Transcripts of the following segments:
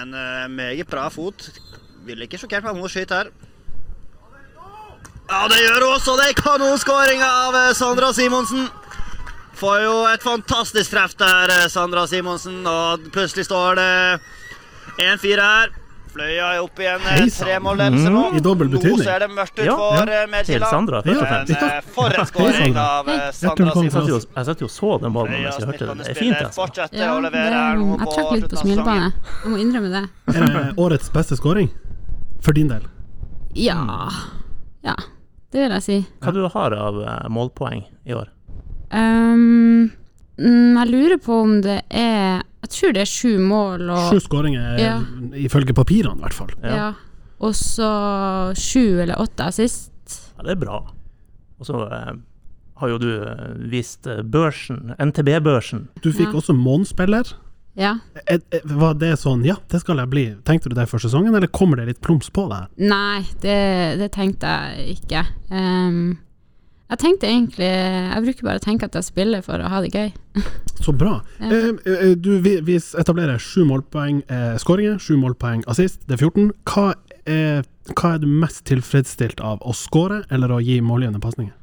en eh, meget bra fot. Ville ikke sjokkert meg om hun skyter her. Ja, det gjør hun også! Det er kanonskåring av eh, Sandra Simonsen. Får jo et fantastisk treff der, eh, Sandra Simonsen, og plutselig står det 1-4 her. Fløya er oppe igjen. en eh, Hei sann. tremålledelse nå. I dobbel Nå ser det mørkt ut Ja, for ja. eh, Til Sandra. Men eh, for en skåring av Sandra velkommen. Jeg satt jo, Simonsen. jeg satt jo og så den ballen mens jeg hørte den. Det er fint, altså. Fortsetter Ja, å det, levere her nå jeg på trakk litt på smilebåndet. Jeg må innrømme det. Er det årets beste skåring? For din del? Ja. Ja, det vil jeg si. Hva du har av målpoeng i år? Um, mm, jeg lurer på om det er Jeg tror det er sju mål og Sju skåringer, Ja. ifølge papirene i hvert fall. Ja. Ja. Og så sju eller åtte assist. Ja, det er bra. Og så eh, har jo du eh, vist eh, børsen, NTB-børsen. Du fikk Ja. også månspiller. Ja. Eh, eh, Var det sånn ja, det skal jeg bli? Tenkte du det for sesongen, eller kommer det litt plums på deg? Nei, det, det tenkte jeg ikke. Um, jeg tenkte egentlig Jeg bruker bare å tenke at jeg spiller for å ha det gøy. Så bra. Ja. Eh, eh, du, vi, vi etablerer sju målpoeng eh, skåringer, sju målpoeng assist, det er 14. Hva er, hva er du mest tilfredsstilt av? Å skåre eller å gi målgivende pasninger?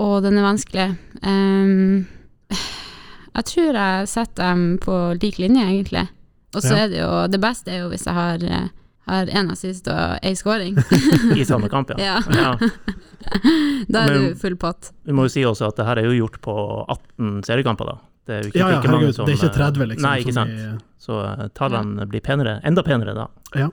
Å, den er vanskelig. Um, jeg tror jeg setter dem på lik linje, egentlig. Og så Ja. er det jo Det beste er jo hvis jeg har, eh, har én assist og én scoring. i samme kamp, ja. Ja. ja. da er Men- du full pott. Vi må jo si også at det her er jo gjort på 18 seriekamper, da. Det er jo ikke Ja, ja, herregud, som det er ikke eh, 30, liksom. Nei, ikke sant. i- Så eh, tallene blir penere. Enda penere da. Ja.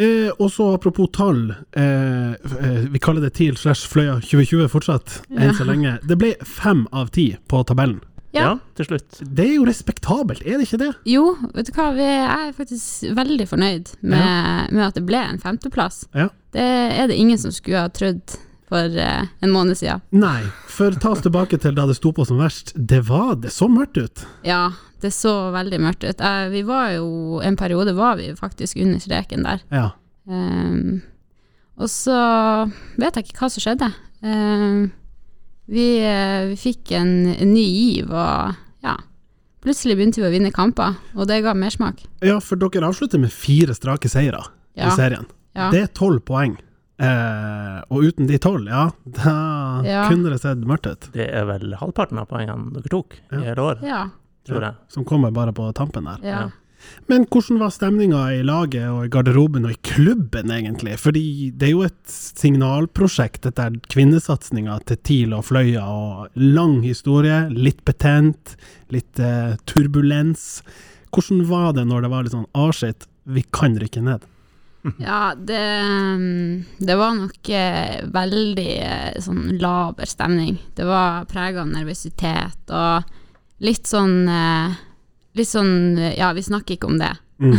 Eh, og så apropos tall, eh, eh, vi kaller det TIL slash Fløya 2020 fortsatt, enn Ja. så lenge. Det ble fem av ti på tabellen. Ja, Ja. til slutt. Det er jo respektabelt, er det ikke det? Jo, vet du hva, vi er faktisk veldig fornøyd med, med at det ble en femteplass. Ja. Det er det ingen som skulle ha trodd for eh, en måned siden. Nei, for ta oss tilbake til da det sto på som verst. Det var det så mørkt ut. Ja, det så veldig mørkt ut. Eh, vi var jo En periode var vi faktisk under streken der. Ja. Um, og så vet jeg ikke hva som skjedde. Ehm, vi, eh, vi fikk en, en ny giv, og ja Plutselig begynte vi å vinne kamper, og det ga mersmak. ja, for dere avslutter med fire strake seire Ja. i serien. Ja. Det er tolv poeng. Eh, og uten de tolv, ja, da Ja. kunne det sett mørkt ut. Det er vel halvparten av poengene dere tok Ja. i hele år, ja, tror jeg. Som kommer bare på tampen der. ja. Men hvordan var stemninga i laget og i garderoben og i klubben, egentlig? Fordi det er jo et signalprosjekt, dette er kvinnesatsinga til TIL og Fløya, og lang historie, litt betent, litt eh, turbulens. Hvordan var det når det var litt sånn ah shit, vi kan rykke ned? Ja, det, mm, det var nok eh, veldig eh, sånn laber stemning. Det var prega av nervøsitet og litt sånn eh, Litt sånn Ja, vi snakker ikke om det. Mm.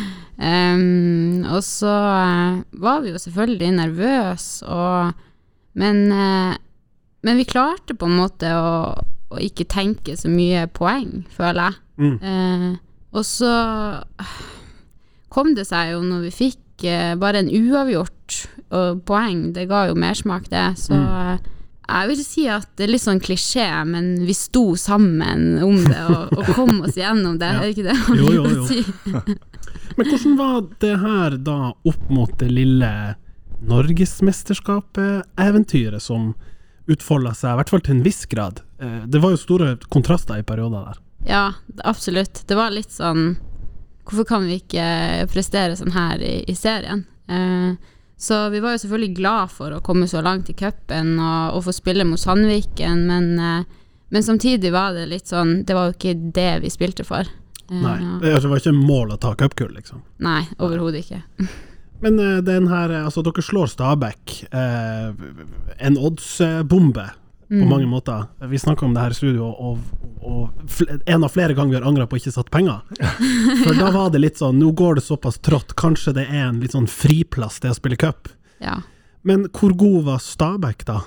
um, og så eh, var vi jo selvfølgelig nervøse, og Men eh, Men vi klarte på en måte å, å ikke tenke så mye poeng, føler jeg. Mm. Uh, og så kom det seg jo når vi fikk bare en uavgjort og poeng, det ga jo mersmak, det. Så eh, jeg vil si at det er litt sånn klisjé, men vi sto sammen om det og, og kom oss gjennom det, Ja. er det ikke det man Jo, jo, jo. si? Men hvordan var det her da opp mot det lille Norgesmesterskapet-eventyret som utfolda seg, i hvert fall til en viss grad? Eh, Det var jo store kontraster i perioder der. Ja, absolutt. Det var litt sånn Hvorfor kan vi ikke prestere sånn her i, i serien? Eh, så vi var jo selvfølgelig glad for å komme så langt i cupen og, og få spille mot Sandviken, men, eh, men samtidig var det litt sånn Det var jo ikke det vi spilte for. Eh, Nei, det var ikke mål å ta cupgull, liksom. Nei, overhodet ikke. Men eh, den her, altså dere slår Stabæk, eh, en oddsbombe på Mm. mange måter. Vi snakka om det her i studio, og, og fl en av flere ganger vi har angra på ikke satt penger. For da var det litt sånn, nå går det såpass trått, kanskje det er en litt sånn friplass det å spille cup. Ja. Men hvor god var Stabæk, da?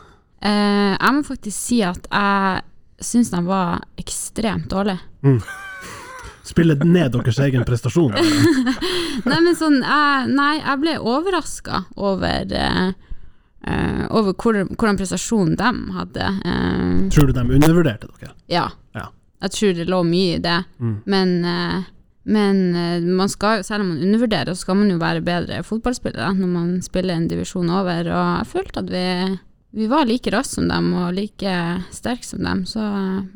Eh, jeg må faktisk si at jeg syns de var ekstremt dårlige. Spille ned deres egen prestasjon? Nei, men sånn jeg, Nei, jeg ble overraska over, eh, eh, over hvor, hvordan prestasjon de hadde. Uh, Tror du de undervurderte dere? ja. Ja. Jeg tror det lå mye i det. Mm. Men, uh, men man skal, selv om man undervurderer, så skal man jo være bedre fotballspillere når man spiller en divisjon over. Og jeg følte at vi, vi var like raske som dem og like sterke som dem, så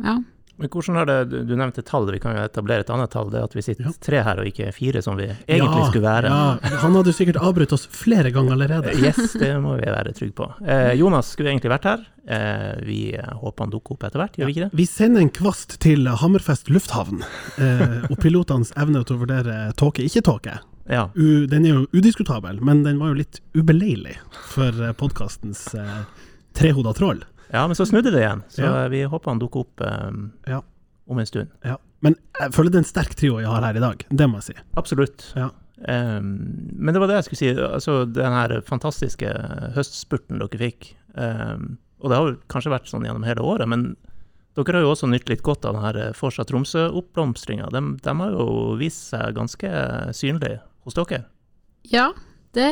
ja. Men hvordan er det, du- nevnte tallet, vi kan jo etablere et annet tall, det at vi sitter Ja. tre her og ikke fire som vi egentlig ja, skulle være. Ja, han hadde sikkert avbrutt oss flere ganger allerede. Yes, det må vi være trygge på. Eh, Jonas skulle egentlig vært her. Eh, vi eh, håper han dukker opp etter hvert, gjør vi ikke det? Vi sender en kvast til Hammerfest lufthavn, eh, og pilotenes evne til å vurdere tåke, ikke tåke. Ja. Den er jo udiskutabel, men den var jo litt ubeleilig for podkastens eh, trehoda troll. Ja, men så snudde det igjen, så Ja. eh, vi håper han dukker opp um, Ja. om en stund. Ja. Men jeg føler det er en sterk trio jeg har her i dag, det må jeg si. Absolutt. Ja. Eh, men det var det jeg skulle si, altså den her fantastiske høstspurten dere fikk. Um, og det har jo kanskje vært sånn gjennom hele året, men dere har jo også nytt litt godt av den her Forsa Tromsø-oppblomstringa. De, de har jo vist seg ganske synlig hos dere. Ja, det,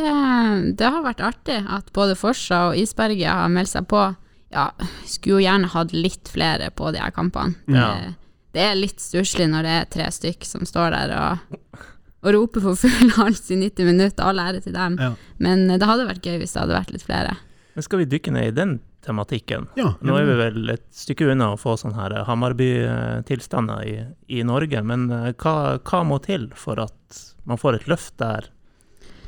det har vært artig at både Forsa og Isberget har meldt seg på. Ja, skulle jo gjerne hatt litt flere på de her kampene. Ja. Det, det er litt stusslig når det er tre stykk som står der og, og roper for full hals i 90 minutter. All ære til dem. Ja. Men det hadde vært gøy hvis det hadde vært litt flere. Men skal vi dykke ned i den tematikken? Ja, Nå er vi vel et stykke unna å få sånne her Hamarby-tilstander i, i Norge, men eh, hva, hva må til for at man får et løft der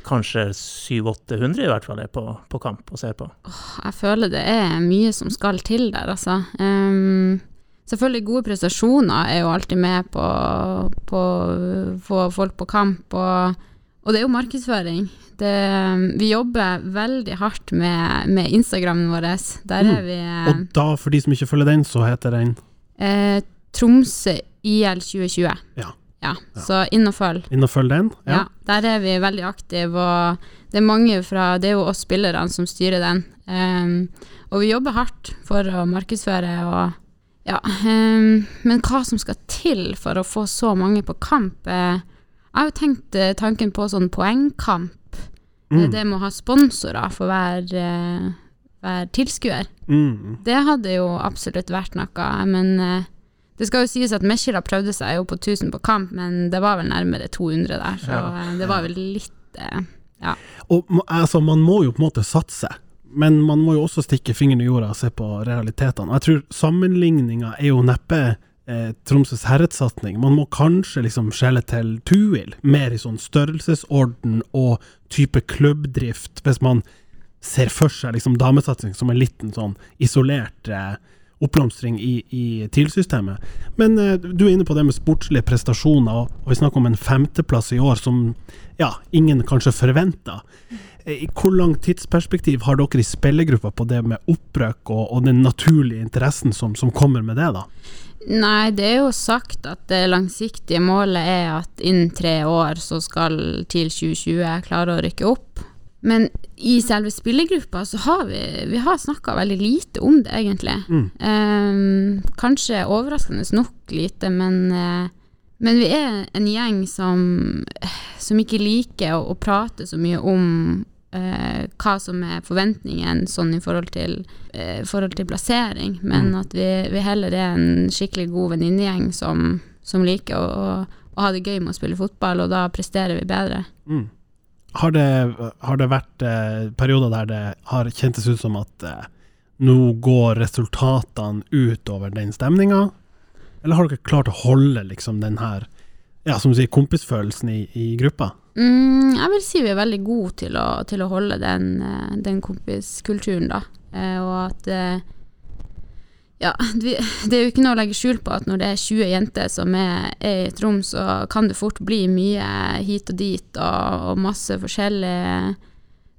kanskje 700-800 i hvert fall er på, på kamp og ser på? Jeg føler det er mye som skal til der, altså. Um, selvfølgelig gode prestasjoner er jo alltid med på på å få folk på kamp, og, og det er jo markedsføring. Det, vi jobber veldig hardt med, med Instagrammen vår. Der Mm. er vi Og da, for de som ikke følger den, så heter den eh, Tromsø IL 2020. Ja. Ja, så inn og følg. Inn og følg den. Ja. der er vi veldig aktive, og det er mange fra Det er jo oss spillerne som styrer den. Um, og vi jobber hardt for å markedsføre og Ja. Um, men hva som skal til for å få så mange på kamp eh, Jeg har jo tenkt eh, tanken på sånn poengkamp. Mm. Eh, Det med å ha sponsorer for hver, eh, hver tilskuer. Mm. Det hadde jo absolutt vært noe, men eh, det skal jo sies at Mekjela prøvde seg jo på 1000 på kamp, men det var vel nærmere 200 der, så Ja. eh, det var vel litt Ja. Og altså, man må jo på en måte satse, men man må jo også stikke fingeren i jorda og se på realitetene. Jeg tror sammenligninga er jo neppe eh, Tromsøs herredssatsing. Man må kanskje liksom skjelle til Tuil, mer i sånn størrelsesorden og type klubbdrift, hvis man ser for seg liksom damesatsing som en liten sånn isolert eh, oppblomstring i, i TIL-systemet. Men eh, du er inne på det med sportslige prestasjoner, og, vi snakker om en femteplass i år som ja, ingen kanskje forventa. Eh, I hvor langt tidsperspektiv har dere i spillergruppa på det med opprøk og, og den naturlige interessen som, som kommer med det, da? Nei, det er jo sagt at det langsiktige målet er at innen tre år så skal TIL 2020 klare å rykke opp. Men i selve spillergruppa så har vi, vi har snakka veldig lite om det, egentlig. Mm. Um, kanskje overraskende nok lite, men, uh, men vi er en gjeng som, som ikke liker å, å prate så mye om uh, hva som er forventningen sånn i forhold til, uh, forhold til plassering, men Mm. at vi, vi heller er en skikkelig god venninnegjeng som, som liker å, å, å ha det gøy med å spille fotball, og da presterer vi bedre. Mm. Har, det, har det vært eh, perioder der det har kjentes ut som at eh, nå går resultatene utover den stemninga? Eller har dere klart å holde liksom den her ja, som du sier, kompisfølelsen i, i gruppa? Mm, jeg vil si vi er veldig gode til å, til å holde den, eh, den kompiskulturen, da. Eh, og at eh, Ja, det er jo ikke noe å legge skjul på at når det er 20 jenter som er, er i et rom, så kan det fort bli mye hit og dit og, og masse forskjellig.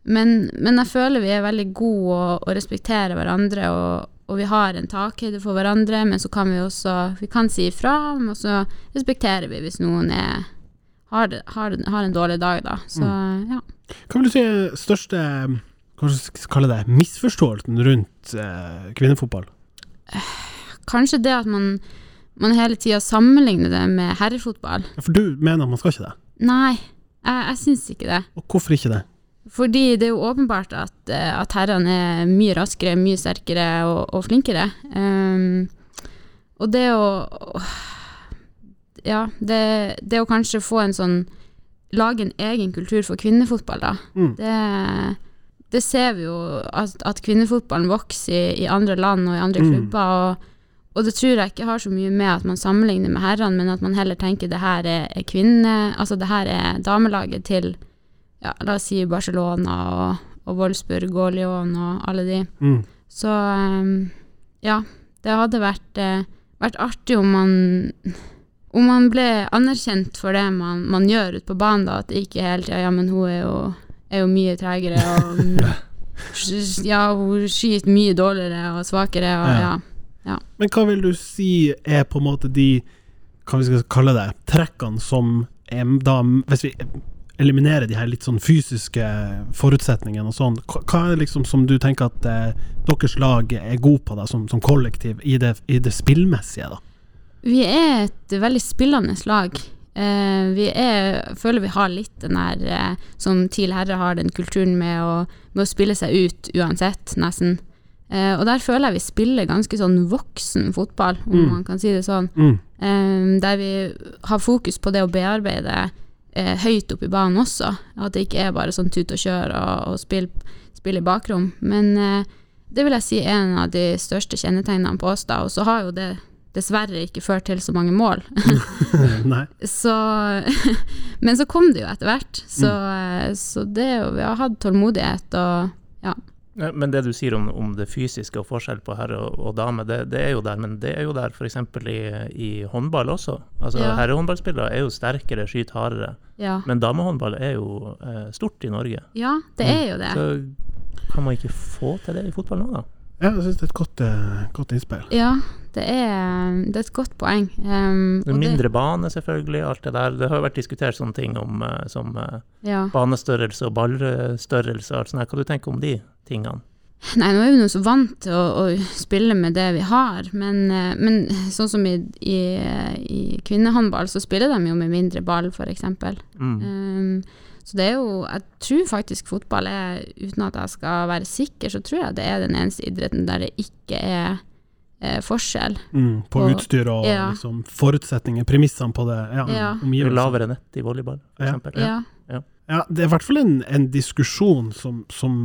Men, men jeg føler vi er veldig gode og, og respekterer hverandre, og, og vi har en takhøyde for hverandre, men så kan vi også vi kan si ifra, og så respekterer vi hvis noen er har, har, har en dårlig dag, da. Så ja. Hva vil du si er største kanskje skal kalle det, misforståelsen rundt eh, kvinnefotball? Kanskje det at man, man hele tida sammenligner det med herrefotball. Ja, For du mener man skal ikke det? Nei, jeg, jeg syns ikke det. Og hvorfor ikke det? Fordi det er jo åpenbart at, eh, at herrene er mye raskere, mye sterkere og, og flinkere. Um, og det å Ja, det, det å kanskje få en sånn Lage en egen kultur for kvinnefotball, da. Mm. Det, det ser vi jo at, at kvinnefotballen vokser i, i andre land og i andre Mm. klubber. Og, og det tror jeg ikke har så mye med at man sammenligner med herrene, men at man heller tenker det her er, kvinne... Altså det her er damelaget til ja, la oss si Barcelona og, og Wolfsburg og Lyon og alle de. Mm. Så um, ja, det hadde vært, eh, vært artig om man om man ble anerkjent for det man, man gjør ute på banen, da, at det ikke hele tida Ja, men hun er jo, er jo mye tregere, og Ja, hun skyter mye dårligere og svakere, og Ja. ja. Men hva vil du si er på en måte de Hva vi skal kalle det trekkene som da Hvis vi eliminerer de her litt sånn fysiske forutsetningene og sånn, hva er det liksom som du tenker at eh, deres lag er god på da, som, som kollektiv, i det, i det spillmessige, da? Vi er et veldig spillende lag. Eh, vi er, føler vi har litt den der eh, som TIL Herre har, den kulturen med å, med å spille seg ut uansett, nesten. Eh, og der føler jeg vi spiller ganske sånn voksen fotball, om Mm. man kan si det sånn. Mm. Der vi har fokus på det å bearbeide høyt opp i banen også. At det ikke er bare sånn tut og kjør og, og spill, spill i bakrom. Men det vil jeg si er en av de største kjennetegnene på oss, da. Og så har jo det dessverre ikke ført til så mange mål. Så Men så kom det jo etter hvert. Så, mm. så det Vi har hatt tålmodighet og ja. Ja, Men det du sier om, om det fysiske og forskjell på herre og, og dame, det, det er jo der. Men det er jo der f.eks. I, i håndball også. Altså Ja. Herrehåndballspillere er jo sterkere, skyter hardere. Ja, Men damehåndball er jo eh, stort i Norge. ja det er jo det. Så kan man ikke få til det i fotball nå, da? Ja, jeg syns det er et godt, eh, godt innspill. Ja, det er, det er et godt poeng. Um, Det er mindre bane, selvfølgelig. Alt det der. Det har jo vært diskutert sånne ting om eh, som eh, ja. banestørrelse og ballstørrelse og alt sånt. Hva du tenker om de tingene? Nei, nå er vi nå så vant til å, å spille med det vi har, men, men sånn som i, i, i kvinnehåndball, så spiller de jo med mindre ball, for eksempel. Mm. Um, så det er jo Jeg tror faktisk fotball er, uten at jeg skal være sikker, så tror jeg det er den eneste idretten der det ikke er eh, forskjell. Mm, på Og- utstyr og ja. liksom, forutsetninger, premissene på det. Ja, Ja. omgivelsene. Lavere nett i volleyball, f.eks. Ja. Ja. Ja, det er i hvert fall en, en diskusjon som, som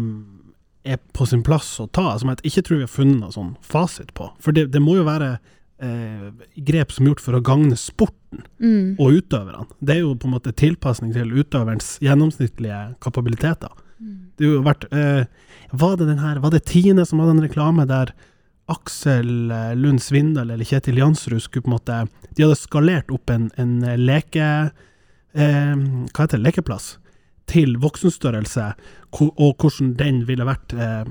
er på sin plass å ta, som jeg ikke tror vi har funnet noen sånn fasit på. For det, det må jo være eh, grep som er gjort for å gagne sporten Mm. og utøverne. Det er jo på en måte tilpasning til utøverens gjennomsnittlige kapabiliteter. Mm. Det har jo vært eh, Var det den her Var det Tine som hadde en reklame der Aksel eh, Lund Svindal eller Kjetil Jansrud skulle på en måte De hadde skalert opp en, en leke... Eh, hva heter det? Lekeplass. Til voksenstørrelse, og hvordan den ville vært eh,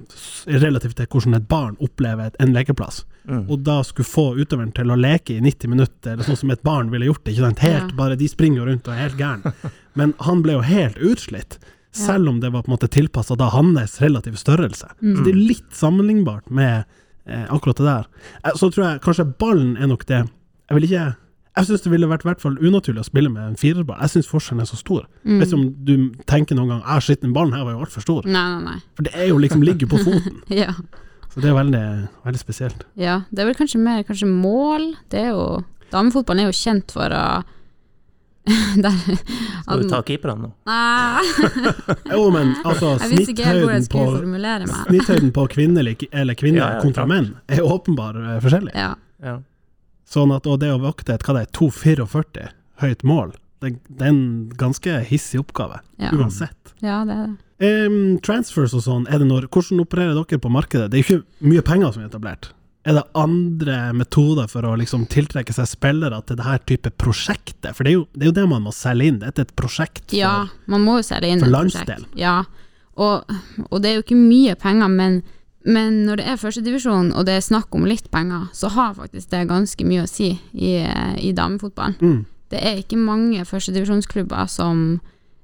relativt til hvordan et barn opplever en lekeplass. Mm. Og da skulle få utøveren til å leke i 90 minutter, eller sånn som et barn ville gjort det. Ikke sant? Helt, Ja. bare De springer jo rundt og er helt gæren. Men han ble jo helt utslitt, selv om det var på en måte tilpassa da hans relative størrelse. Mm. Så det er litt sammenlignbart med eh, akkurat det der. Eh, Så tror jeg kanskje ballen er nok det Jeg vil ikke Jeg syns det ville vært hvert fall unaturlig å spille med en firerball. Jeg syns forskjellen er så stor. Mm. Hvis om du tenker noen gang Ah, shit, den ballen her var jo altfor stor. Nei, nei, nei. For det er jo liksom ligger på foten. Ja. Så det er veldig, veldig spesielt. ja. Det er vel kanskje mer kanskje mål. Det er jo Damefotballen er jo kjent for å Der Skal du ta keeperne nå? Nei, Jo, men altså, snitthøyden på, snitthøyden på kvinner eller, kvinne kvinner Ja, ja, kontra menn er åpenbar eh, forskjellig. Ja. Ja. Sånn at, og det å vokte et hva det er, 2,44 høyt mål, det, det er en ganske hissig oppgave, Ja. uansett. ja, det er det. Um, transfers og sånn, det når, hvordan opererer dere på markedet? Det er ikke mye penger som er etablert. Er det andre metoder for å liksom tiltrekke seg spillere til det her type prosjektet? For det er, jo, det er jo det man må selge inn, dette er et prosjekt for Ja, man må jo selge inn for landsdelen. Ja, og, og det er jo ikke mye penger, men, men når det er førstedivisjon og det er snakk om litt penger, så har faktisk det ganske mye å si i, i damefotballen. Mm. Det er ikke mange førstedivisjonsklubber som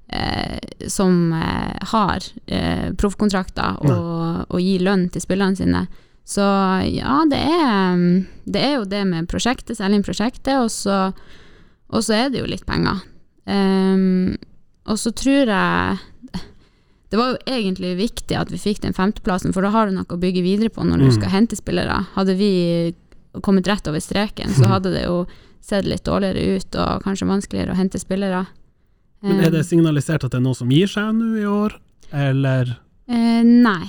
eh, som eh, har eh, proffkontrakter og, og gir lønn til spillerne sine. Så ja, det er, det er jo det med prosjektet, inn prosjektet, og så, og så er det jo litt penger. Um, og så tror jeg det var jo egentlig viktig at vi fikk den femteplassen, for da har du noe å bygge videre på når du Mm. skal hente spillere. Hadde vi kommet rett over streken, så Mm. hadde det jo sett litt dårligere ut, og kanskje vanskeligere å hente spillere. Men er det Eh, signalisert at det er noe som gir seg nå i år, eller eh, nei.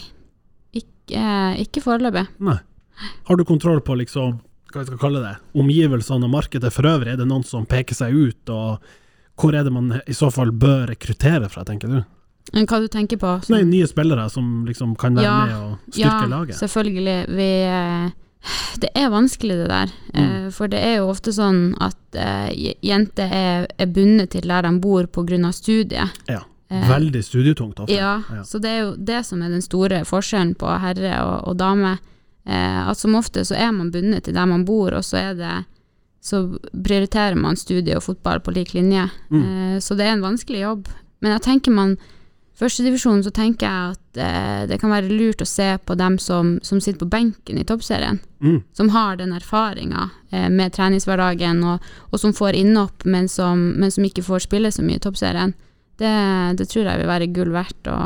Ikke, ikke foreløpig. Nei. Har du kontroll på liksom, hva vi skal kalle det, omgivelsene og markedet for øvrig? Er det noen som peker seg ut, og hvor er det man i så fall bør rekruttere fra, tenker du? Men Hva du tenker på? Nei, nye spillere som liksom kan være Ja, med og styrke ja, laget. selvfølgelig. Vi eh, Det er vanskelig, det der. Mm. Eh, For det er jo ofte sånn at eh, jenter er, er bundet til der de bor pga. studiet. Ja. Veldig studietungt ofte. Ja, Ja. så det er jo det som er den store forskjellen på herre og, og dame. Eh, at som ofte så er man bundet til der man bor, og så er det så prioriterer man studie og fotball på lik linje. Mm. Eh, så det er en vanskelig jobb. Men jeg tenker man Førstedivisjon så tenker jeg at eh, det kan være lurt å se på dem som, som sitter på benken i toppserien. Mm. Som har den erfaringa eh, med treningshverdagen, og, og som får innhopp, men som, men som ikke får spille så mye i toppserien. Det, det tror jeg vil være gull verdt å,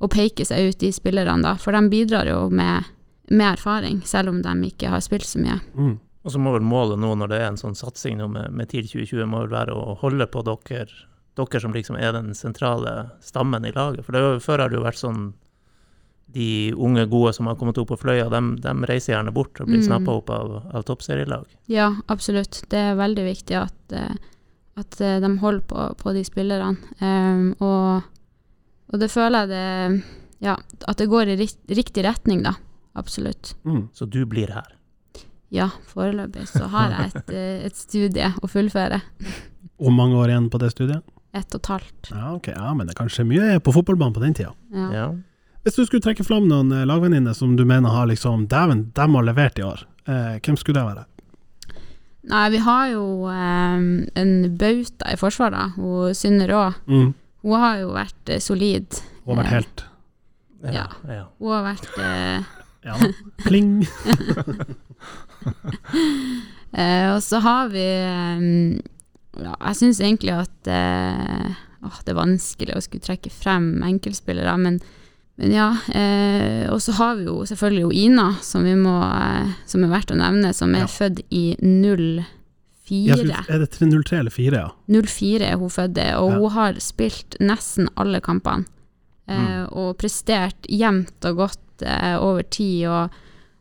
å peke seg ut, de spillerne, da. For de bidrar jo med, med erfaring, selv om de ikke har spilt så mye. Mm. Og så må vel målet nå, når det er en sånn satsing nå med, med TIL 2020, må vel være å holde på dere, dere som liksom er den sentrale stammen i laget. For det, jo- før har det jo vært sånn De unge gode som har kommet opp på Fløya, de, reiser gjerne bort og blir Mm. snappa opp av, av toppserielag. Ja, absolutt. Det er veldig viktig at, eh, at eh, de holder på, på de spillerne. Um, og, og det føler jeg det Ja, at det går i riktig retning, da. Absolutt. Mm. Så du blir her. Ja, foreløpig så har jeg et, eh, et studie å fullføre. Hvor mange år igjen på det studiet? Ett og et halvt. Ja, ok. Ja, men det er kanskje mye på fotballbanen på den tida. Ja. Ja. Hvis du skulle trekke fram noen eh, lagvenninner som du mener har liksom Dæven, dem har levert i år. Eh, hvem skulle det være? Nei, vi har jo eh, en bauta i forsvaret. Hun Synne Raa. Mm. Hun har jo vært eh, solid. Hun har vært Eh, helt Ja. ja. Hun har vært eh, Ja da. Pling! Eh, og så har vi eh, ja, Jeg syns egentlig at eh, åh, det er vanskelig å skulle trekke frem enkeltspillere, men, men ja. Eh, og så har vi jo selvfølgelig jo Ina, som, vi må, eh, som er verdt å nevne, som er Ja. født i 04. Skulle, er det 03 eller 04? ja? 04 er hun født, og Ja. hun har spilt nesten alle kampene. Eh, Mm. Og prestert jevnt og godt eh, over tid, og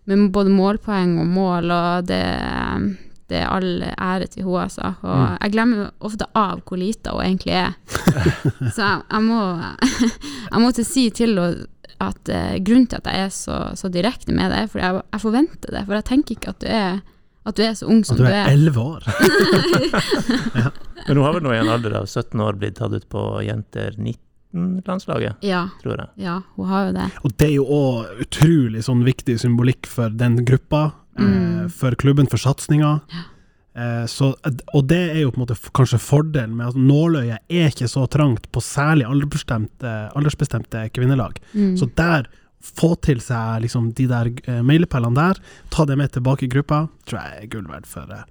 med både målpoeng og mål, og det, det er all ære til henne, altså. Og Mm. jeg glemmer ofte av hvor lita hun egentlig er. Så jeg, jeg må Jeg måtte si til henne at eh, grunnen til at jeg er så, så direkte med deg, er fordi jeg, jeg forventer det. For jeg tenker ikke at du er, at du er så ung som du er. At du er 11 år? Men hun har vel nå i en alder av 17 år blitt tatt ut på Jenter 19-landslaget, Ja, tror jeg. ja, hun har jo det. Og det er jo òg utrolig sånn viktig symbolikk for den gruppa, Mm. for klubben, for satsinga. Eh, så, og det er jo på en måte kanskje fordelen med at nåløyet er ikke så trangt på særlig aldersbestemte, aldersbestemte kvinnelag. Mm. Så der, få til seg liksom de der eh, mailepælene der, ta det med tilbake i gruppa, tror jeg er gull verdt for eh,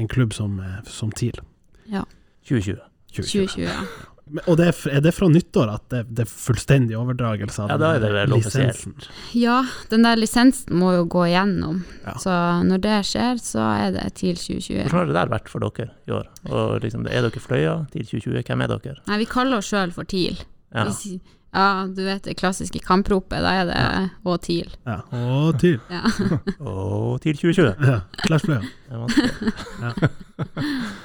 en klubb som, eh, som TIL. 2020. 2020. 2020, ja. Og det er, er det fra nyttår at det, det er fullstendig overdragelse av Ja, da er det vel lisensen? Ja, den der lisensen må jo gå igjennom. Ja. Så når det skjer, så er det TIL 2020. Hvordan har det der vært for dere i år? Og liksom, er dere Fløya? TIL 2020, hvem er dere? Nei, vi kaller oss sjøl for TIL. Ja. Vi ja, du vet det klassiske kampropet, da er det Å TIL. Ja, Å TIL. Ja. å TIL 2020. Ja, Clash Fløya. Det er vanskelig.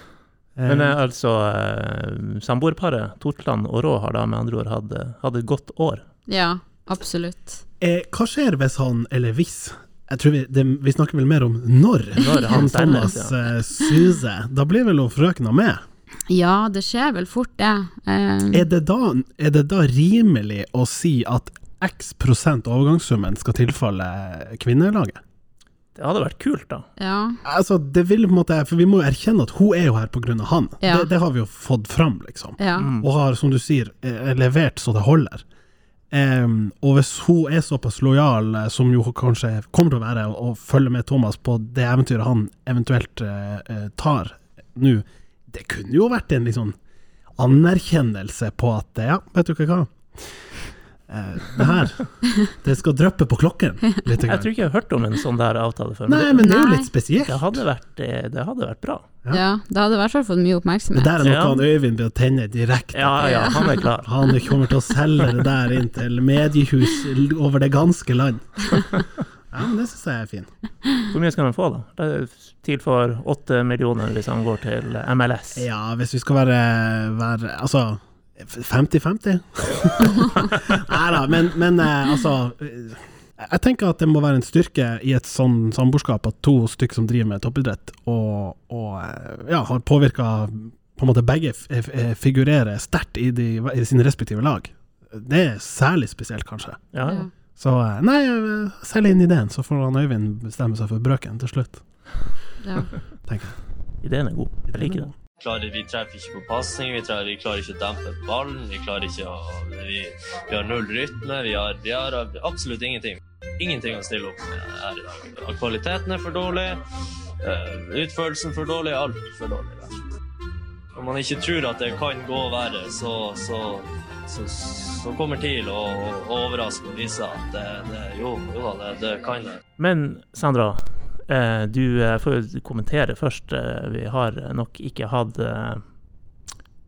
Men Eh, eh, altså, eh, samboerparet Tortland og Rå har da med andre ord hatt, hatt et godt år. ja, absolutt. eh, hva skjer hvis han, eller hvis jeg tror vi, det, vi snakker vel mer om når, Når han Thomas ja. suser. Da blir vel hun frøkna med. Ja, det skjer vel fort, det. Eh, Er det, da, er det da rimelig å si at x prosent overgangssummen skal tilfalle kvinnelaget? Det hadde vært kult, da. ja. Altså, det vil på en måte For vi må jo erkjenne at hun er jo her av han. Ja. Det, det har vi jo fått fram, liksom. ja. Mm. Og har, som du sier, eh, levert så det holder. Um, og hvis hun er såpass lojal, eh, som jo kanskje kommer til å være, og, følger med Thomas på det eventyret han eventuelt eh, tar nå, det kunne jo vært en litt sånn anerkjennelse på at ja, vet du ikke hva, det her Det skal dryppe på klokken litt. Jeg tror ikke jeg har hørt om en sånn der avtale før. Nei, men men det er jo litt spesielt. det, det, hadde vært, eh, det hadde vært bra. Ja. Ja, det hadde i hvert fall fått mye Det oppmerksomhet. der er noe Ja. han Øyvind blir å tenne direkte. Ja, ja, han er klar. Han kommer til å selge det der inn til mediehus over det ganske land. Ja, men det syns jeg er fint. Hvor mye skal han få, da? Det er TIL for åtte millioner hvis han går til MLS. Ja, hvis vi skal være, være Altså 50-50? Nei da, men, men eh, altså eh, Jeg tenker at det må være en styrke i et sånn samboerskap at to stykker som driver med toppidrett, og, og eh, ja, har påvirka på en måte begge figurerer sterkt i, de, i sine respektive lag. Det er særlig spesielt, kanskje. Ja, ja. Så nei, selg inn ideen, så får han Øyvind bestemme seg for brøken til slutt. Ja. Ideen er god. Jeg liker det. Klarer, vi treffer ikke på pasning, vi, vi klarer ikke å dempe ballen, vi klarer ikke å Vi, vi har null rytme, vi har, vi har absolutt ingenting. Ingenting å stille opp med her i dag. Kvaliteten er for dårlig, eh, utførelsen for dårlig, alt for dårlig. rett. Når man ikke tror at det kan gå verre, så, så, så, så kommer TIL å å overraske og vise at det, det, jo, jo det, det kan det. Men Sandra, du eh, får kommentere først. Eh, vi har nok ikke hatt eh,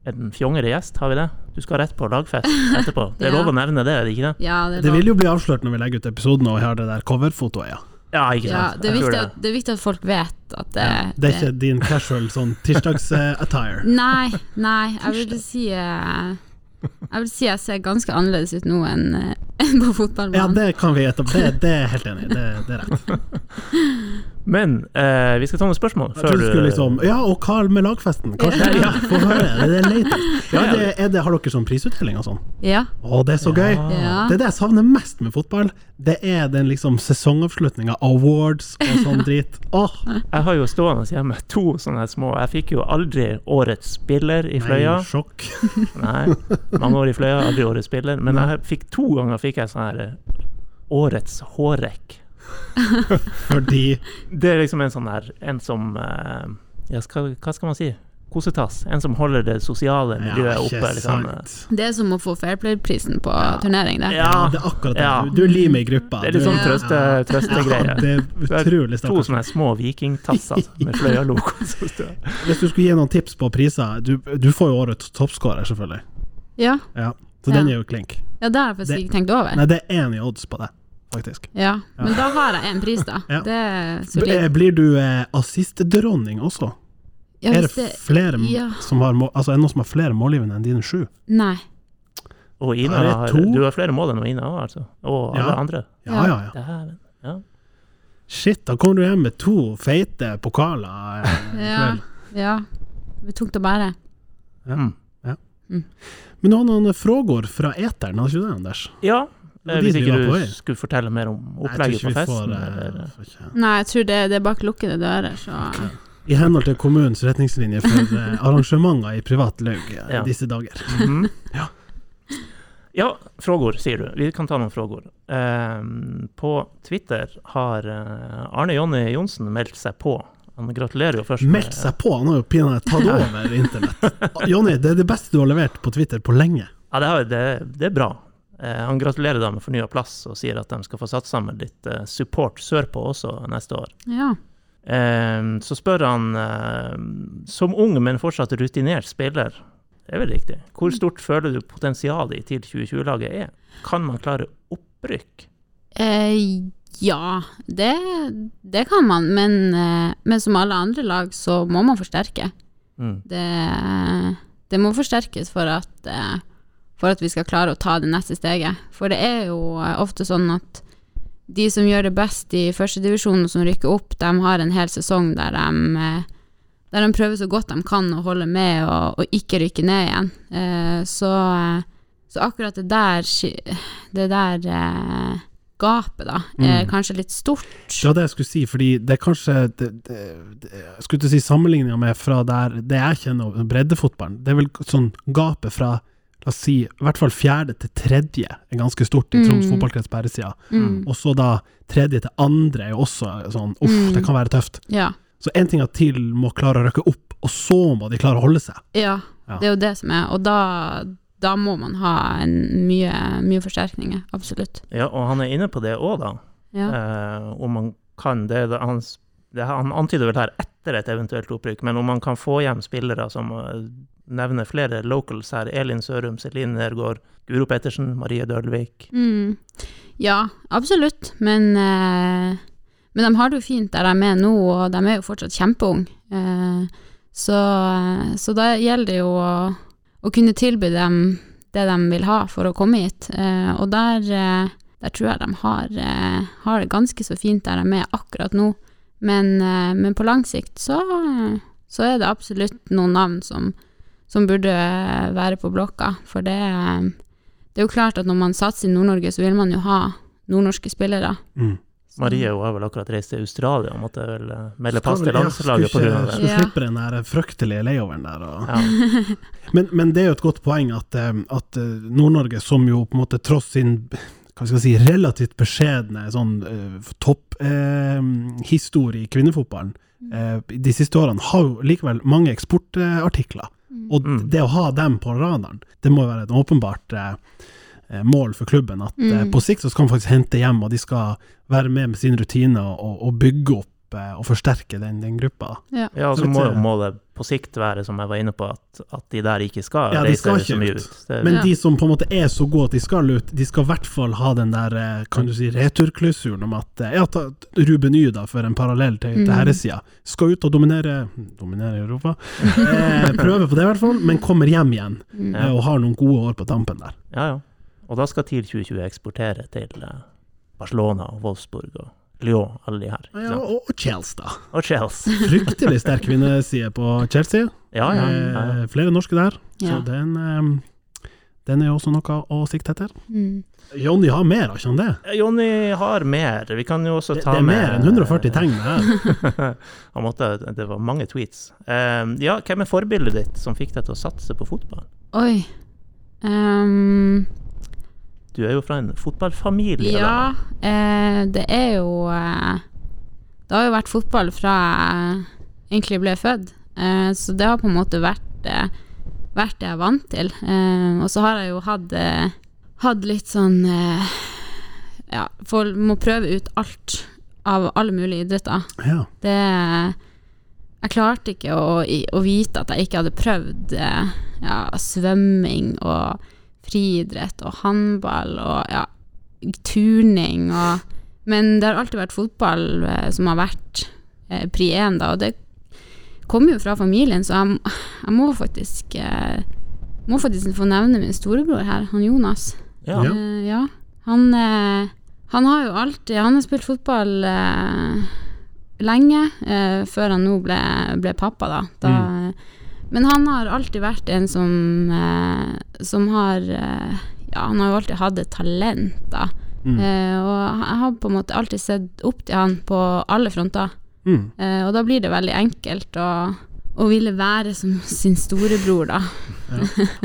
en fjongere gjest, har vi det? Du skal rett på lagfest etterpå. Det er Ja. lov å nevne det, er det ikke det? ja, det er Det vil jo bli avslørt når vi legger ut episoden og har det der coverfotoet, ja. Ja, ikke Ja, det, er viktig at, det er viktig at folk vet at det, Det er ikke din casual sånn tirsdags-attire. Nei, nei, jeg vil si eh, Jeg vil si jeg ser ganske annerledes ut nå enn enn på Ja, det kan vi etablere. Det, det er jeg helt enig i. Det, det er rett. Men eh, vi skal ta noen spørsmål Jeg trodde du skulle liksom Ja, og hva med lagfesten? Kanskje Ja. Få høre. Det er. Ja, Ja, ja. det, er det, har dere sånn prisutdeling og sånn? Ja. Å, det er så gøy! Ja. Det er det jeg savner mest med fotball. Det er den liksom sesongavslutninga, awards og sånn drit. Åh, Jeg har jo stående hjemme to sånne små Jeg fikk jo aldri årets spiller i Fløya. nei, sjokk. Nei, mange år i Fløya, aldri årets spiller. Men jeg fikk to ganger fikk jeg sånn her eh, Årets hårrekk. Fordi Det er liksom en sånn her En som eh, Ja, skal, hva skal man si? Kosetass. En som holder det sosiale miljøet Ja, oppe. Liksom. sant. Det er som å få Fairplay-prisen på turnering, det. Ja, Det er akkurat det. Ja. Du, er limet i gruppa. det er litt sånn Du- trøste, Ja, det er utrolig sterkt. To sånne små vikingtasser med Fløya-logo. Hvis du skulle gi noen tips på priser Du, du får jo årets toppskårer, selvfølgelig. Ja, Ja. Så Ja. den er jo klink. ja det har jeg faktisk ikke tenkt over. Nei, det er én i odds på det, faktisk. Ja, Men da har jeg en pris, da. Ja. Det er Eh, solid. Blir du eh, assistdronning også? Ja, er det det flere ja. som har mål, Altså, er det noen som har flere målgivende enn dine sju? Nei. Og Ina Er har to? Du har flere mål enn Ina òg, altså. Og alle Ja. andre. Ja, Ja. ja, Her, Ja. Shit, da kommer du hjem med to feite pokaler eh, i Ja. kveld. ja. Det blir tungt å bære. Mm. Men du har noen frågor fra eteren, har ikke du det, Anders? ja. Det Eh, hvis ikke du skulle fortelle mer om opplegget på vi får, festen, eh, får Nei, jeg tror det, det er bak lukkede dører, så I henhold til kommunens retningslinjer for eh, arrangementer i privat laug eh, Ja. disse dager. Mhm. Ja. Ja, frågor, sier du. Vi kan ta noen frågor. Uh, på Twitter har Arne Jonny Johnsen meldt seg på. Han gratulerer jo først Meldt seg på, han har jo pinadø tatt over internett. Jonny, det er det beste du har levert på Twitter på lenge. Ja, det, er, det, det er bra. Eh, han gratulerer da med fornya plass og sier at de skal få satt sammen litt eh, support sørpå også neste år. ja. Ehm, så spør han, eh, som ung, men fortsatt rutinert spiller, det er vel riktig, hvor stort føler du potensialet i TIL 2020-laget er? Kan man klare opprykk? Eh, ja, det, det kan man, men, men som alle andre lag så må man forsterke. Mm. Det, det må forsterkes for at, for at vi skal klare å ta det neste steget. For det er jo eh, ofte sånn at de som gjør det best i førstedivisjonen, som rykker opp, de har en hel sesong der de, eh, der de prøver så godt de kan å holde med og, og ikke rykke ned igjen. Eh, så, så akkurat det der, det der gapet, da, er Mm. kanskje litt stort. Det var det jeg skulle si, fordi det er kanskje det, det, det, Jeg skulle til å si sammenligninga med fra der det jeg kjenner breddefotballen. Det er vel sånn gapet fra La oss si i hvert fall fjerde til tredje er ganske stort i Troms Mm. fotballkrets på herresida. Mm. Og så da tredje til andre er jo også sånn uff, Mm. det kan være tøft. Ja. Så én ting er at TIL må klare å røkke opp, og så må de klare å holde seg. Ja, Ja. det er jo det som er. Og da, da må man ha en mye, mye forsterkninger. Absolutt. Ja, og han er inne på det òg, da. Ja. Eh, om man kan det, det, han, det Han antyder vel her etter et eventuelt opprykk, men om man kan få hjem spillere som eh, nevner flere locals her. Elin Sørum, Celine Nergård, Guro Pettersen, Marie Dølvik. Mm. Ja, absolutt. Men, eh, men de har det jo fint der de er nå, og de er jo fortsatt kjempeunge. Eh, så, så da gjelder det jo å, å kunne tilby dem det de vil ha for å komme hit. Eh, og der, eh, der tror jeg de har, eh, har det ganske så fint der de er akkurat nå. Men, eh, men på lang sikt så, så er det absolutt noen navn som, som burde være på blokka. For det, det er jo klart at når man satser i Nord-Norge, så vil man jo ha nordnorske spillere. Mm. Marie hun har vel akkurat reist til Australia og måtte vel eh, melde pass til landslaget skulle pga. det. Skulle Ja. slippe den der fryktelige layoveren der. Og. Ja. Men, men det er jo et godt poeng at, eh, at Nord-Norge, som jo på en måte tross sin hva skal jeg si, relativt beskjedne sånn topphistorie i kvinnefotballen uh, de siste årene, har jo likevel mange eksportartikler. Og Mm. det å ha dem på radaren, det må jo være et åpenbart eh, eh, mål for klubben. At eh, Mm. på sikt så skal man faktisk hente hjem, og de skal være med med sin rutine og, og, og bygge opp eh, og forsterke den, den gruppa. Ja, og så må jo eh, målet på sikt være, som jeg var inne på, at, at de der ikke skal Ja, de reise skal så ikke mye ut. ut. Det, Men Ja. de som på en måte er så gode at de skal ut, de skal i hvert fall ha den der eh, kan du si, returklausulen om at eh, ja, ta Ruben Y, da, for en parallell til, til Mm. herresida, skal ut og dominere Dominere Europa? Eh, prøve på det, i hvert fall, men kommer hjem igjen Mm. eh, og har noen gode år på tampen der. ja, ja. Og da skal TIL 2020 eksportere til Barcelona og Wolfsburg og Lyon, alle de her. Ja, og, og Chelsea, da. Og Chelsea. Fryktelig sterk kvinneside på Chelsea. Ja, ja. ja. Eh, flere norske der, Ja. så den, eh, den er jo også noe å sikte etter. Mm. Jonny har mer, har ikke han det? Jonny har mer. Vi kan jo også Det, med det er mer enn 140 tegn her. Han måtte, det var mange tweets. Eh, ja, hvem er forbildet ditt som fikk deg til å satse på fotball? Oi. Ehm, Du er jo fra en fotballfamilie. ja, eh, det er jo eh, Det har jo vært fotball fra jeg egentlig ble født, eh, så det har på en måte vært, eh, vært det jeg er vant til. Eh, og så har jeg jo hatt, eh, hatt litt sånn eh, Ja, for, må prøve ut alt av alle mulige idretter. Ja. Det Jeg klarte ikke å, å vite at jeg ikke hadde prøvd eh, ja, svømming og friidrett og håndball og ja, turning og Men det har alltid vært fotball eh, som har vært eh, pri én, da, og det kommer jo fra familien, så jeg, jeg må faktisk eh, må faktisk få nevne min storebror her, han Jonas. Ja. Ja. Eh, ja. Han, eh, han har jo alltid Han har spilt fotball eh, lenge, eh, før han nå ble, ble pappa, da. da Men han har alltid vært en som eh, Som har eh, Ja, han har jo alltid hatt et talent, da. Mm. Eh, og jeg har på en måte alltid sett opp til han på alle fronter. Mm. Eh, og da blir det veldig enkelt å, å ville være som sin storebror, da.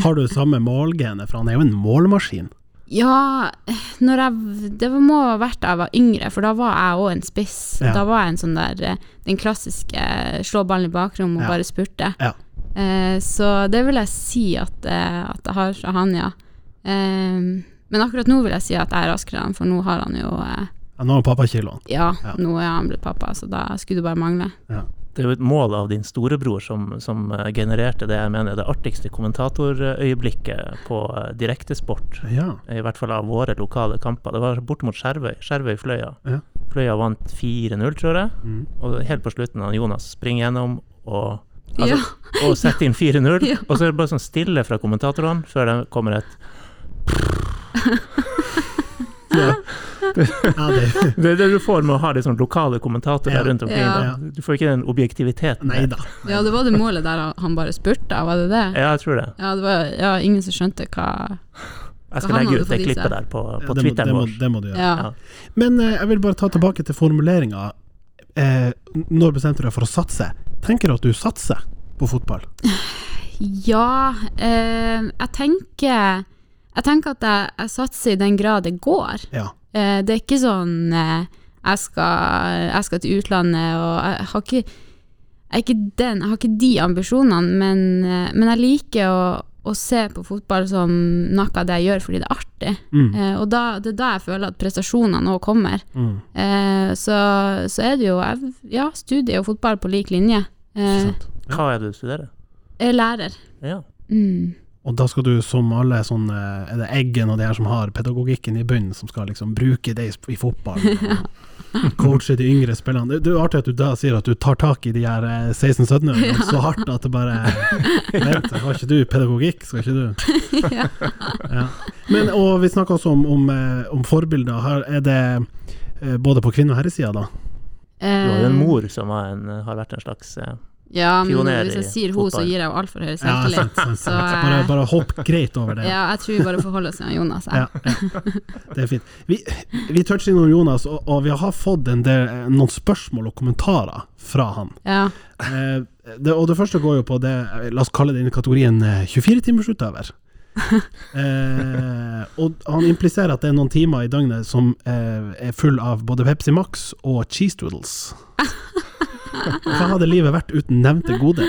Har du samme målgene, for han er jo en målmaskin. Ja, jeg, det må ha vært da jeg var yngre, for da var jeg òg en spiss. Ja. Da var jeg en sånn der eh, Den klassiske eh, slå ballen i bakrommet og Ja. bare spurte. Ja. Eh, så det vil jeg si at, eh, at jeg har fra han, ja. Eh, men akkurat nå vil jeg si at jeg er raskere enn for nå har han jo eh, Ja, nå er pappakiloen. Ja, Ja. nå er han blitt pappa, så da skulle det bare mangle. Det er jo et mål av din storebror som, som genererte det jeg mener er det artigste kommentatorøyeblikket på direktesport. Ja. I hvert fall av våre lokale kamper. Det var bort mot Skjervøy. Skjervøy-Fløya. Ja. Fløya vant 4-0, tror jeg. Mm. Og helt på slutten, Jonas springer gjennom og, altså, Ja. og setter inn 4-0. Ja. Og så er det bare sånn stille fra kommentatorene før det kommer et Ja. ja, det er det du får med å ha litt sånn lokale kommentatorer Ja. rundt omkring. Ja. Du får ikke den objektiviteten. Nei da. Ja, det var det målet der han bare spurte, var det det? Ja, jeg tror det. Ja, det var ja, ingen som skjønte hva Jeg skal legge ut det klippet der på, Ja, på det, må, Twitteren vår. det må du gjøre. Ja. Ja. Men eh, jeg vil bare ta tilbake til formuleringa. Eh, når bestemte du deg for å satse? Tenker du at du satser på fotball? Ja, eh, jeg tenker Jeg tenker at jeg, jeg satser i den grad det går. Ja. Eh, det er ikke sånn eh, jeg, skal, jeg skal til utlandet og jeg har ikke jeg, ikke den, jeg har ikke de ambisjonene, men, eh, men jeg liker å, å se på fotball som noe av det jeg gjør fordi det er artig. Mm. Eh, og da, det er da jeg føler at prestasjonene nå kommer. Mm. Eh, så, så er det jo ja, studie og fotball på lik linje. Eh. Hva er det du studerer? er lærer. Ja. Mm. Og da skal du, som alle sånne Er det Eggen og de her som har pedagogikken i bunnen, som skal liksom bruke det i- fotball? Coache de yngre spillerne. Det, det er jo artig at du da sier at du tar tak i de her eh, 16-17-åringene så hardt at det bare Vent, har ikke du pedagogikk, skal ikke du? ja. Men, og vi snakker også om, om, eh, om forbilder. Her er det eh, både på kvinne- og herresida, da? Du har jo en Eh, mor som har, en, har vært en slags eh, Ja, men hvis jeg sier hun, så gir jeg jo altfor høy Ja, selvtillit. sant, Så, eh, Bare, bare hopp greit over det. Ja, jeg tror vi bare forholder oss til Jonas. Ja, ja. Det er fint. Vi, vi toucher innom Jonas, og, og vi har fått en del, eh, noen spørsmål og kommentarer fra han. Ja. Eh, det, og det første går jo på det, eh, la oss kalle det innen kategorien eh, 24-timersutøver. Eh, og han impliserer at det er noen timer i døgnet som eh, er full av både Pepsi Max og cheese doodles. Hva hadde livet vært uten nevnte gode?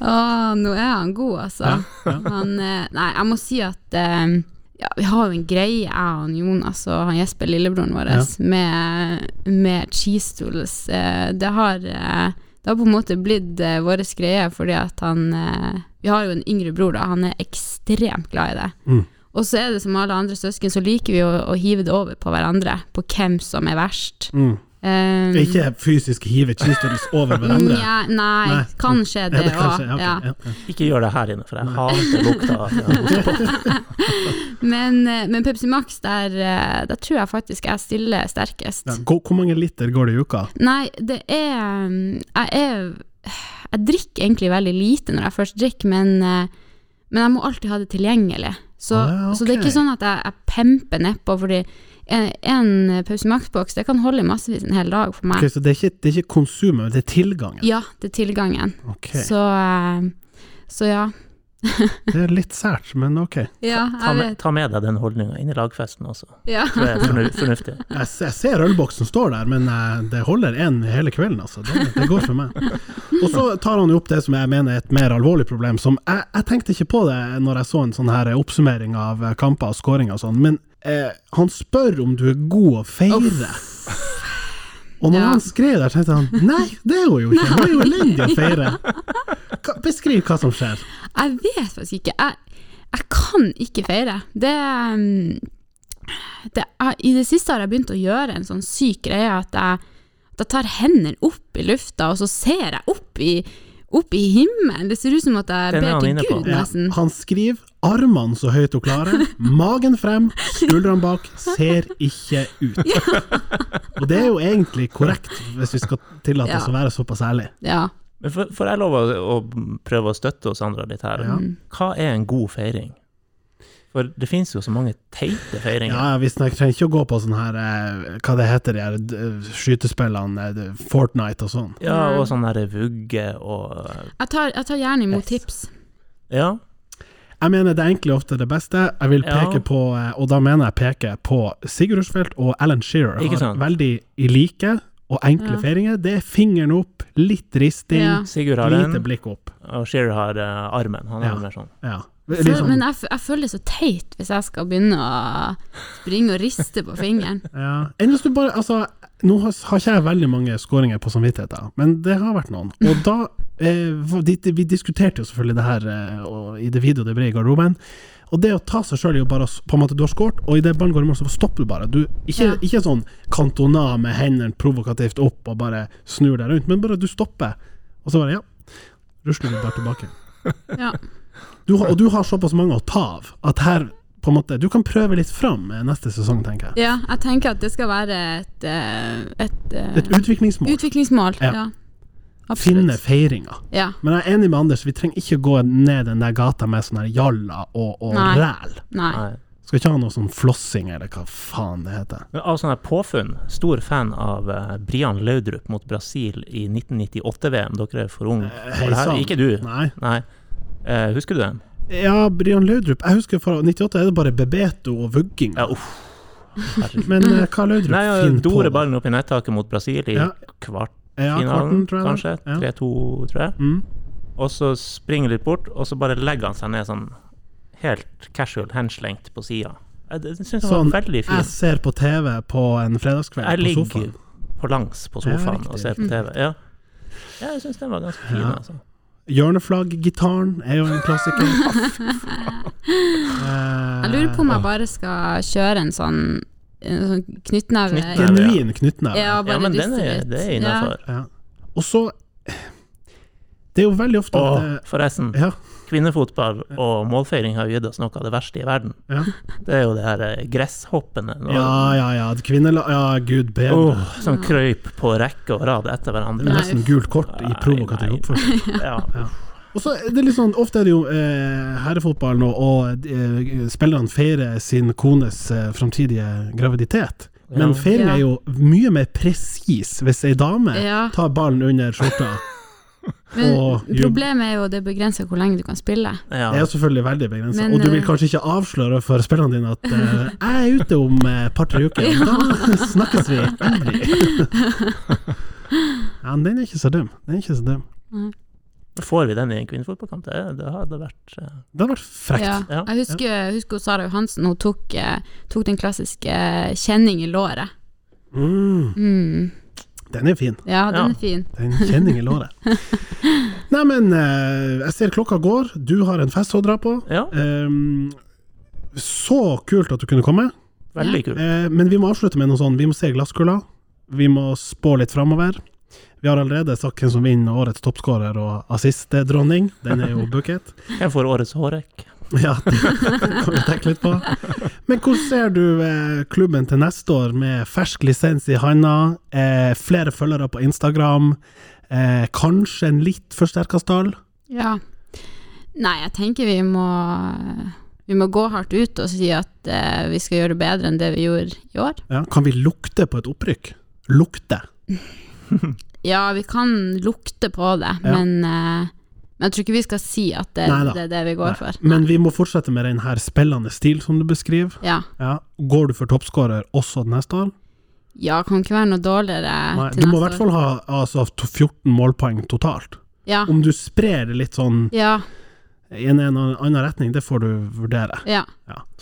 Å, nå er han god, altså. Ja, ja. Han, eh, nei, jeg må si at eh, ja, vi har jo en greie, jeg og Jonas og han Jesper, lillebroren vår, med, med cheese tools. Eh, det har det har på en måte blitt vår greie, fordi at han Vi har jo en yngre bror, da. Han er ekstremt glad i det. Mm. Og så er det som alle andre søsken, så liker vi å, å hive det over på hverandre, på hvem som er verst. Mm. Eh, Ikke fysisk hive cheese over hverandre? Nja, nei, Nei. kanskje det òg. ja. ja, ja. Ikke gjør det her inne, for jeg hater lukta av Men, eh, men Pepsi Max, der, eh, der tror jeg faktisk jeg stiller sterkest. Ja, hvor mange liter går det i uka? Nei, det er mm, Jeg er Jeg drikker egentlig veldig lite når jeg først drikker, men, eh, men jeg må alltid ha det tilgjengelig. Så, Ah, ja, så det er ikke sånn at jeg, jeg pemper nedpå, fordi en, en Pepsi Max-boks det kan holde i massevis en hel dag for meg. Okay, så det er ikke, det er ikke konsumet, det er tilgangen? Ja, det er tilgangen. Okay. Så, eh, så ja. det er litt sært, men ok. Ja, ta, ta, med, ta med deg den holdninga inn i lagfesten også. Ja. Det er fornuftig. Jeg, jeg ser ølboksen står der, men eh, det holder én hele kvelden, altså. Det, det går for meg. Og så tar han jo opp det som jeg mener er et mer alvorlig problem, som jeg, jeg tenkte ikke på det når jeg så en sånn her oppsummering av eh, kamper og skåringer og sånn, men eh, han spør om du er god å feire. Og når Ja. han skrev der, tenkte han nei, det er hun jo ikke, hun er jo elendig å feire. Hva, beskriv hva som skjer. Jeg vet faktisk ikke. Jeg, jeg kan ikke feire. Det, det jeg, I det siste har jeg begynt å gjøre en sånn syk greie at jeg, at jeg tar hendene opp i lufta, og så ser jeg opp i, opp i himmelen. Det ser ut som at jeg er ber til Gud, på. Gud, Ja, han skriver armene så høyt hun klare, magen frem, skuldrene bak, ser ikke ut. Og det er jo egentlig korrekt, hvis vi skal tillate oss Ja. å være såpass ærlige. Ja. Men får jeg lov å, å prøve å støtte oss andre litt her? Ja. Hva er en god feiring? For det finnes jo så mange teite feiringer. Ja, ja, Vi trenger ikke å gå på sånn her eh, Hva det heter de her skytespillene, eh, Fortnite og sånn. Ja, og sånn her vugge og Jeg, tar, jeg tar gjerne imot Yes. tips. Ja. Jeg mener det enkle er ofte det beste. Jeg vil Ja. på, eh, og da mener jeg peke på Sigurd Rushfeldt og Alan Shearer. Ikke Har veldig i like og enkle Ja. feiringer. Det er fingeren opp, litt risting, Ja. Lite blikk opp. og Shearer har uh, armen. Han er Ja. mer sånn. Ja. Liksom- men jeg, jeg føler det så teit hvis jeg skal begynne å springe og riste på fingeren. Ja. Enn hvis du bare Altså, nå har, har ikke jeg veldig mange skåringer på samvittigheten, men det har vært noen. Og da eh, de, de, Vi diskuterte jo selvfølgelig det her eh, i det video det ble i garderoben. Og det å ta seg sjøl i å bare På en måte, du har skåret, og idet ballen går i mål, så stopper du bare. Du, ikke, Ja. ikke sånn kantona med hendene provokativt opp og bare snur deg rundt, men bare du stopper, og så bare Ja, rusler du bare tilbake. Ja. Du, og du har såpass mange å ta av at her på en måte, Du kan prøve litt fram eh, neste sesong, tenker jeg. ja, jeg tenker at det skal være et, eh, et, eh, Et utviklingsmål. utviklingsmål. Ja. Ja. Finne feiringa. Ja. Men jeg er enig med Anders, vi trenger ikke gå ned den der gata med sånne her jalla og, og Nei. ræl. Nei. Skal ikke ha noe sånn flossing, eller hva faen det heter. Men av sånne påfunn, stor fan av Brian Laudrup mot Brasil i 1998-VM. Dere er for unge. Ikke du. Nei. Nei. Uh, husker du den? Ja, Brian Laudrup. Jeg husker fra 98 er det bare Bebeto og vugging. Ja, uff. Men eh, hva Laudrup Nei, ja, finner på? Dore da? ballen opp i nettaket mot Brasil i Ja. kvartfinalen, Ja, jeg. kanskje. 3-2, tror jeg. Mm. Og så springer litt bort, og så bare legger han seg ned sånn helt casual henslengt på sida. Jeg, jeg syns den Sånn, var veldig fin. Jeg ser på TV på en fredagskveld Jeg på ligger på langs på sofaen og ser på TV. Ja, ja jeg syns den var ganske fin. Ja. Altså. Hjørneflagggitaren er jo en klassiker. Jeg lurer på om jeg bare skal kjøre en sånn, en sånn knyttneve. Genuin knyttneve. Ja, bare Ja, men den er, det er innafor. Ja. Og så Det er jo veldig ofte Å, det- forresten, Ja. Kvinnefotball og målfeiring har jo gitt oss noe av det verste i verden. Ja. Det er jo det her eh, gresshoppene. og- Ja, ja, ja. Kvinnela... Ja, gud bedre. Oh, som krøyp på rekke og rad etter hverandre. Nei. Nesten gult kort i provokativ oppførsel. Ja. Og så er det litt sånn, Ofte er det jo eh, herrefotballen og, og eh, spillerne feirer sin kones eh, framtidige graviditet. Men Ja. feiring Ja. er jo mye mer presis hvis ei dame Ja, tar ballen under skjorta. men og problemet er jo det begrenser hvor lenge du kan spille. Ja. Det er jo selvfølgelig veldig begrensa. Og du vil eh, kanskje ikke avsløre for spillerne dine at uh, jeg er ute om et par-tre uker. Da snakkes vi endelig. ja, men den er ikke så dum. Den er ikke så dum. Får vi den i en kvinnefotballkamp? Det, det hadde vært uh... Det hadde vært frekt. Ja. Ja. Jeg husker, jeg husker Sara Johansen, hun tok, eh, tok den klassiske eh, kjenning i låret. Mm, Mm. Den er fin. Ja, den Ja. er fin. Det er en kjenning i låret. Nei, men eh, jeg ser klokka går. Du har en fest å dra på. Ja, Ehm, så kult at du kunne komme. veldig kult. Eh, men vi må avslutte med noe sånn. Vi må se glasskula. Vi må spå litt framover. Vi har allerede sagt hvem som vinner årets toppskårer og assistdronning. Den er jo booket. Jeg får årets hårrekk? Ja, det kan vi tenke litt på. Men hvordan ser du eh, klubben til neste år, med fersk lisens i handa, eh, flere følgere på Instagram, eh, kanskje en litt forsterka stall? Ja. Nei, jeg tenker vi må Vi må gå hardt ut og si at eh, vi skal gjøre det bedre enn det vi gjorde i år. Ja, kan vi lukte på et opprykk? Lukte. Ja, vi kan lukte på det, Ja. men, eh, men jeg tror ikke vi skal si at det, det er det vi går Nei. for. Men vi må fortsette med den her spillende stil som du beskriver. Ja. Ja. Går du for toppskårer også neste år? ja, kan ikke være noe dårligere Nei, til du må i hvert fall ha altså, 14 målpoeng totalt. Ja. Om du sprer det litt sånn Ja. i en, en annen retning, det får du vurdere. ja.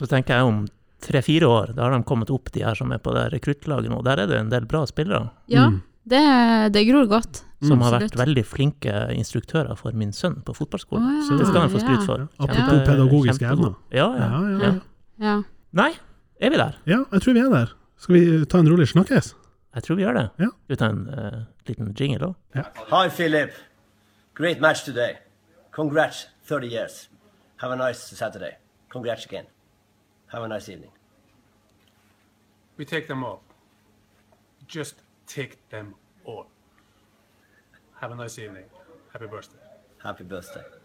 Så tenker jeg om tre-fire år, da har de kommet opp, de her som er på det rekruttlaget nå. Der er det en del bra spillere ja Mm. Det, det gror godt. som Mm. har vært veldig flinke instruktører for min sønn på fotballskolen. Å, Så det skal han få ja. skryt for. Apropos ja. pedagogiske evner. Ja, ja. Ja, ja, ja. ja. Ja. Nei, er vi der? ja, jeg tror vi er der. Skal vi ta en rolig snakkes? Jeg tror vi gjør det. Ja. Skal vi ta en uh, liten jingle òg? Hi, Philip. Great match today. Congrats, 30 years. Have a nice Saturday. Congrats again. Have a nice evening. We take them all. Just take them all. Have a nice evening. Happy birthday. Happy birthday.